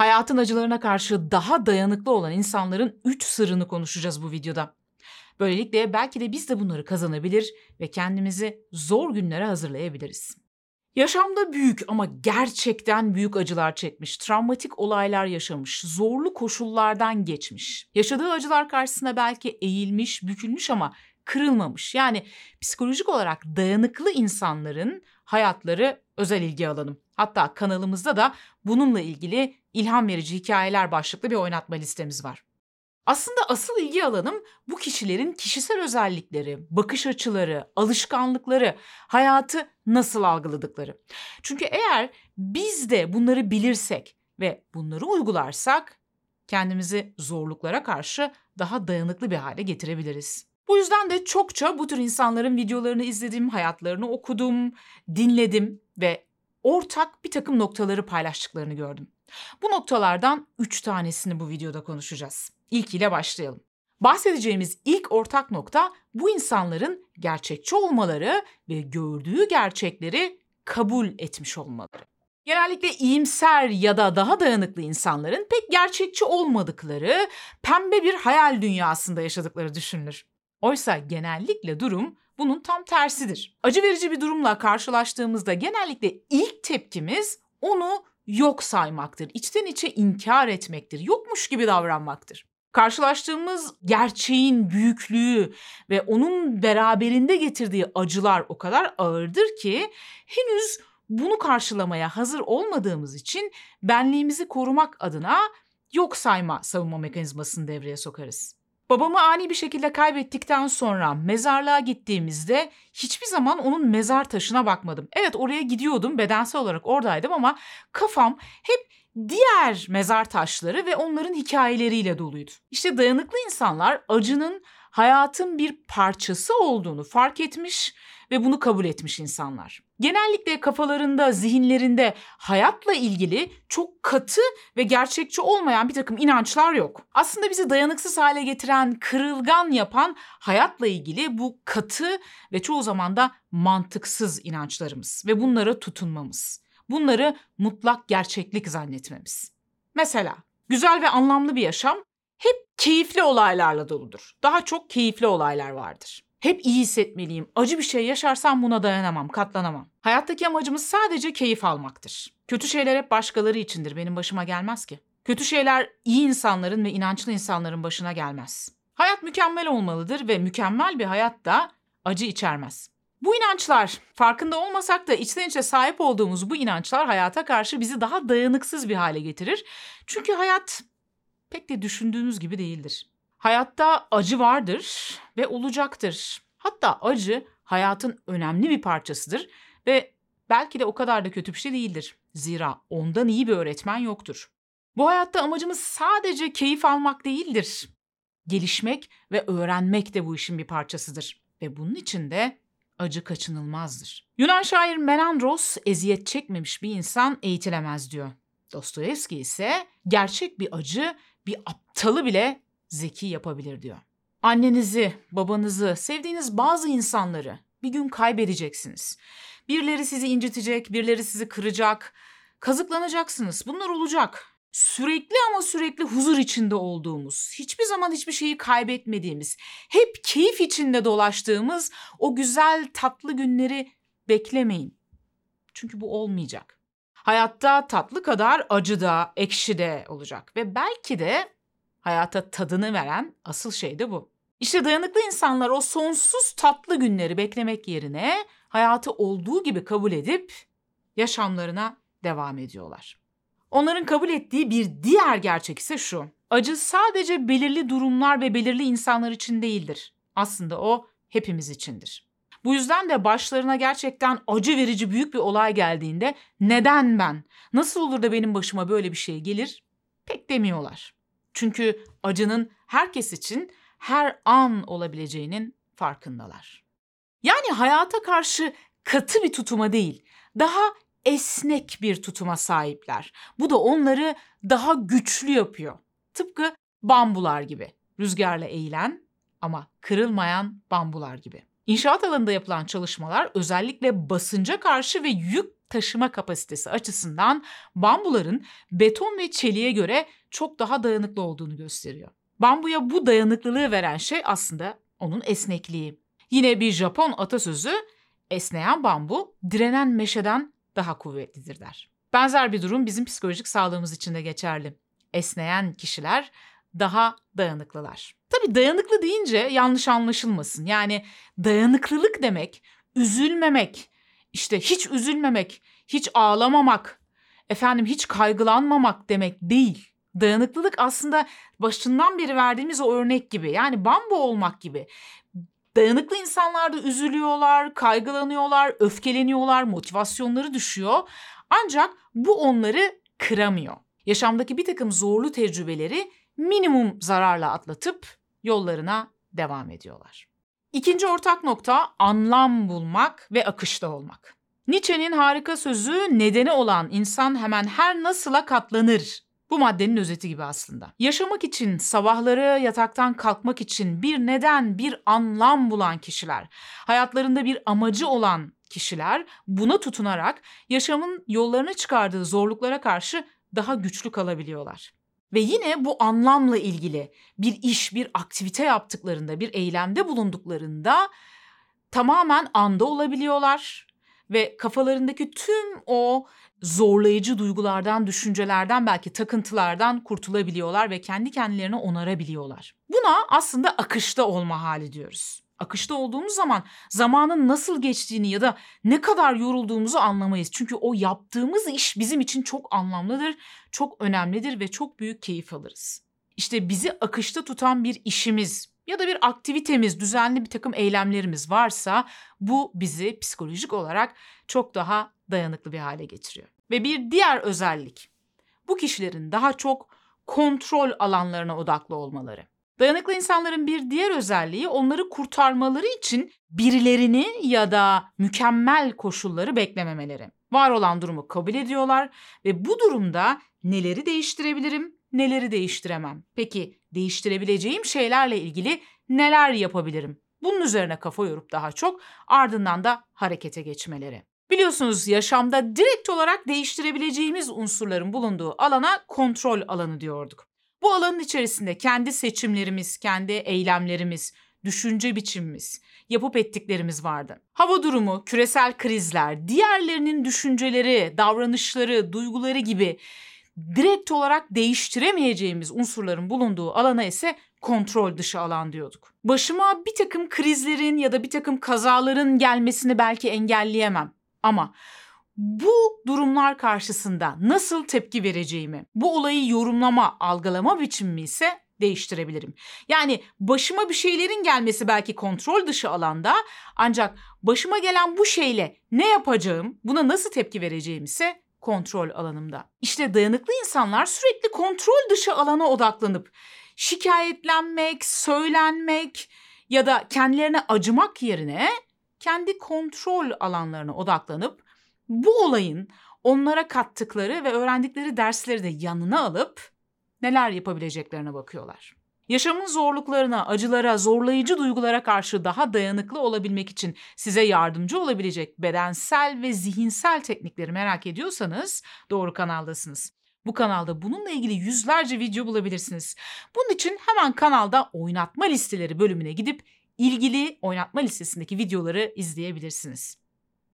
Hayatın acılarına karşı daha dayanıklı olan insanların 3 sırrını konuşacağız bu videoda. Böylelikle belki de biz de bunları kazanabilir ve kendimizi zor günlere hazırlayabiliriz. Yaşamda büyük ama gerçekten büyük acılar çekmiş, travmatik olaylar yaşamış, zorlu koşullardan geçmiş. Yaşadığı acılar karşısında belki eğilmiş, bükülmüş ama kırılmamış. Yani psikolojik olarak dayanıklı insanların hayatları özel ilgi alanım. Hatta kanalımızda da bununla ilgili ilham verici hikayeler başlıklı bir oynatma listemiz var. Aslında asıl ilgi alanım bu kişilerin kişisel özellikleri, bakış açıları, alışkanlıkları, hayatı nasıl algıladıkları. Çünkü eğer biz de bunları bilirsek ve bunları uygularsak kendimizi zorluklara karşı daha dayanıklı bir hale getirebiliriz. Bu yüzden de çokça bu tür insanların videolarını izledim, hayatlarını okudum, dinledim ve ortak bir takım noktaları paylaştıklarını gördüm. Bu noktalardan üç tanesini bu videoda konuşacağız. İlkiyle başlayalım. Bahsedeceğimiz ilk ortak nokta bu insanların gerçekçi olmaları ve gördüğü gerçekleri kabul etmiş olmaları. Genellikle iyimser ya da daha dayanıklı insanların pek gerçekçi olmadıkları, pembe bir hayal dünyasında yaşadıkları düşünülür. Oysa genellikle durum bunun tam tersidir. Acı verici bir durumla karşılaştığımızda genellikle ilk tepkimiz onu yok saymaktır. İçten içe inkar etmektir. Yokmuş gibi davranmaktır. Karşılaştığımız gerçeğin büyüklüğü ve onun beraberinde getirdiği acılar o kadar ağırdır ki henüz bunu karşılamaya hazır olmadığımız için benliğimizi korumak adına yok sayma savunma mekanizmasını devreye sokarız. Babamı ani bir şekilde kaybettikten sonra mezarlığa gittiğimizde hiçbir zaman onun mezar taşına bakmadım. Evet oraya gidiyordum bedensel olarak oradaydım ama kafam hep diğer mezar taşları ve onların hikayeleriyle doluydu. İşte dayanıklı insanlar acının hayatın bir parçası olduğunu fark etmiş ve bunu kabul etmiş insanlar. Genellikle kafalarında, zihinlerinde hayatla ilgili çok katı ve gerçekçi olmayan bir takım inançlar yok. Aslında bizi dayanıksız hale getiren, kırılgan yapan hayatla ilgili bu katı ve çoğu zaman da mantıksız inançlarımız ve bunlara tutunmamız. Bunları mutlak gerçeklik zannetmemiz. Mesela güzel ve anlamlı bir yaşam hep keyifli olaylarla doludur. Daha çok keyifli olaylar vardır. Hep iyi hissetmeliyim. Acı bir şey yaşarsam buna dayanamam, katlanamam. Hayattaki amacımız sadece keyif almaktır. Kötü şeyler hep başkaları içindir. Benim başıma gelmez ki. Kötü şeyler iyi insanların ve inançlı insanların başına gelmez. Hayat mükemmel olmalıdır ve mükemmel bir hayat da acı içermez. Bu inançlar, farkında olmasak da içten içe sahip olduğumuz bu inançlar hayata karşı bizi daha dayanıksız bir hale getirir. Çünkü hayat pek de düşündüğümüz gibi değildir. Hayatta acı vardır ve olacaktır. Hatta acı hayatın önemli bir parçasıdır ve belki de o kadar da kötü bir şey değildir. Zira ondan iyi bir öğretmen yoktur. Bu hayatta amacımız sadece keyif almak değildir. Gelişmek ve öğrenmek de bu işin bir parçasıdır. Ve bunun için de acı kaçınılmazdır. Yunan şair Menandros eziyet çekmemiş bir insan eğitilemez diyor. Dostoyevski ise gerçek bir acı bir aptalı bile zeki yapabilir diyor. Annenizi, babanızı, sevdiğiniz bazı insanları bir gün kaybedeceksiniz. Birileri sizi incitecek, birileri sizi kıracak, kazıklanacaksınız. Bunlar olacak. Sürekli ama sürekli huzur içinde olduğumuz, hiçbir zaman hiçbir şeyi kaybetmediğimiz, hep keyif içinde dolaştığımız o güzel tatlı günleri beklemeyin. Çünkü bu olmayacak. Hayatta tatlı kadar acı da, ekşi de olacak ve belki de hayata tadını veren asıl şey de bu. İşte dayanıklı insanlar o sonsuz tatlı günleri beklemek yerine hayatı olduğu gibi kabul edip yaşamlarına devam ediyorlar. Onların kabul ettiği bir diğer gerçek ise şu. Acı sadece belirli durumlar ve belirli insanlar için değildir. Aslında o hepimiz içindir. Bu yüzden de başlarına gerçekten acı verici büyük bir olay geldiğinde neden ben? Nasıl olur da benim başıma böyle bir şey gelir? Pek demiyorlar. Çünkü acının herkes için her an olabileceğinin farkındalar. Yani hayata karşı katı bir tutuma değil, daha esnek bir tutuma sahipler. Bu da onları daha güçlü yapıyor. Tıpkı bambular gibi. Rüzgarla eğilen ama kırılmayan bambular gibi. İnşaat alanında yapılan çalışmalar özellikle basınca karşı ve yük taşıma kapasitesi açısından bambuların beton ve çeliğe göre çok daha dayanıklı olduğunu gösteriyor. Bambuya bu dayanıklılığı veren şey aslında onun esnekliği. Yine bir Japon atasözü esneyen bambu direnen meşeden daha kuvvetlidir der. Benzer bir durum bizim psikolojik sağlığımız için de geçerli. Esneyen kişiler daha dayanıklılar. Tabii dayanıklı deyince yanlış anlaşılmasın. Yani dayanıklılık demek üzülmemek, işte hiç üzülmemek, hiç ağlamamak, efendim hiç kaygılanmamak demek değil. Dayanıklılık aslında başından beri verdiğimiz o örnek gibi. Yani bambu olmak gibi. Dayanıklı insanlar da üzülüyorlar, kaygılanıyorlar, öfkeleniyorlar, motivasyonları düşüyor. Ancak bu onları kıramıyor. Yaşamdaki bir takım zorlu tecrübeleri minimum zararla atlatıp yollarına devam ediyorlar. İkinci ortak nokta anlam bulmak ve akışta olmak. Nietzsche'nin harika sözü nedeni olan insan hemen her nasıla katlanır. Bu maddenin özeti gibi aslında. Yaşamak için, sabahları yataktan kalkmak için bir neden, bir anlam bulan kişiler, hayatlarında bir amacı olan kişiler buna tutunarak yaşamın yollarına çıkardığı zorluklara karşı daha güçlü kalabiliyorlar. Ve yine bu anlamla ilgili bir iş, bir aktivite yaptıklarında, bir eylemde bulunduklarında tamamen anda olabiliyorlar ve kafalarındaki tüm o zorlayıcı duygulardan, düşüncelerden, belki takıntılardan kurtulabiliyorlar ve kendi kendilerini onarabiliyorlar. Buna aslında akışta olma hali diyoruz. Akışta olduğumuz zaman zamanın nasıl geçtiğini ya da ne kadar yorulduğumuzu anlamayız. Çünkü o yaptığımız iş bizim için çok anlamlıdır, çok önemlidir ve çok büyük keyif alırız. İşte bizi akışta tutan bir işimiz ya da bir aktivitemiz, düzenli bir takım eylemlerimiz varsa bu bizi psikolojik olarak çok daha dayanıklı bir hale getiriyor. Ve bir diğer özellik bu kişilerin daha çok kontrol alanlarına odaklı olmaları. Dayanıklı insanların bir diğer özelliği onları kurtarmaları için birilerini ya da mükemmel koşulları beklememeleri. Var olan durumu kabul ediyorlar ve bu durumda neleri değiştirebilirim, neleri değiştiremem? Peki değiştirebileceğim şeylerle ilgili neler yapabilirim? Bunun üzerine kafa yorup daha çok ardından da harekete geçmeleri. Biliyorsunuz yaşamda direkt olarak değiştirebileceğimiz unsurların bulunduğu alana kontrol alanı diyorduk. Bu alanın içerisinde kendi seçimlerimiz, kendi eylemlerimiz, düşünce biçimimiz, yapıp ettiklerimiz vardı. Hava durumu, küresel krizler, diğerlerinin düşünceleri, davranışları, duyguları gibi direkt olarak değiştiremeyeceğimiz unsurların bulunduğu alana ise kontrol dışı alan diyorduk. Başıma bir takım krizlerin ya da bir takım kazaların gelmesini belki engelleyemem. Ama bu durumlar karşısında nasıl tepki vereceğimi, bu olayı yorumlama, algılama biçimimi ise değiştirebilirim. Yani başıma bir şeylerin gelmesi belki kontrol dışı alanda ancak başıma gelen bu şeyle ne yapacağım, buna nasıl tepki vereceğim ise kontrol alanımda. İşte dayanıklı insanlar sürekli kontrol dışı alana odaklanıp şikayetlenmek, söylenmek ya da kendilerine acımak yerine kendi kontrol alanlarına odaklanıp bu olayın onlara kattıkları ve öğrendikleri dersleri de yanına alıp neler yapabileceklerine bakıyorlar. Yaşamın zorluklarına, acılara, zorlayıcı duygulara karşı daha dayanıklı olabilmek için size yardımcı olabilecek bedensel ve zihinsel teknikleri merak ediyorsanız doğru kanaldasınız. Bu kanalda bununla ilgili yüzlerce video bulabilirsiniz. Bunun için hemen kanalda oynatma listeleri bölümüne gidip ilgili oynatma listesindeki videoları izleyebilirsiniz.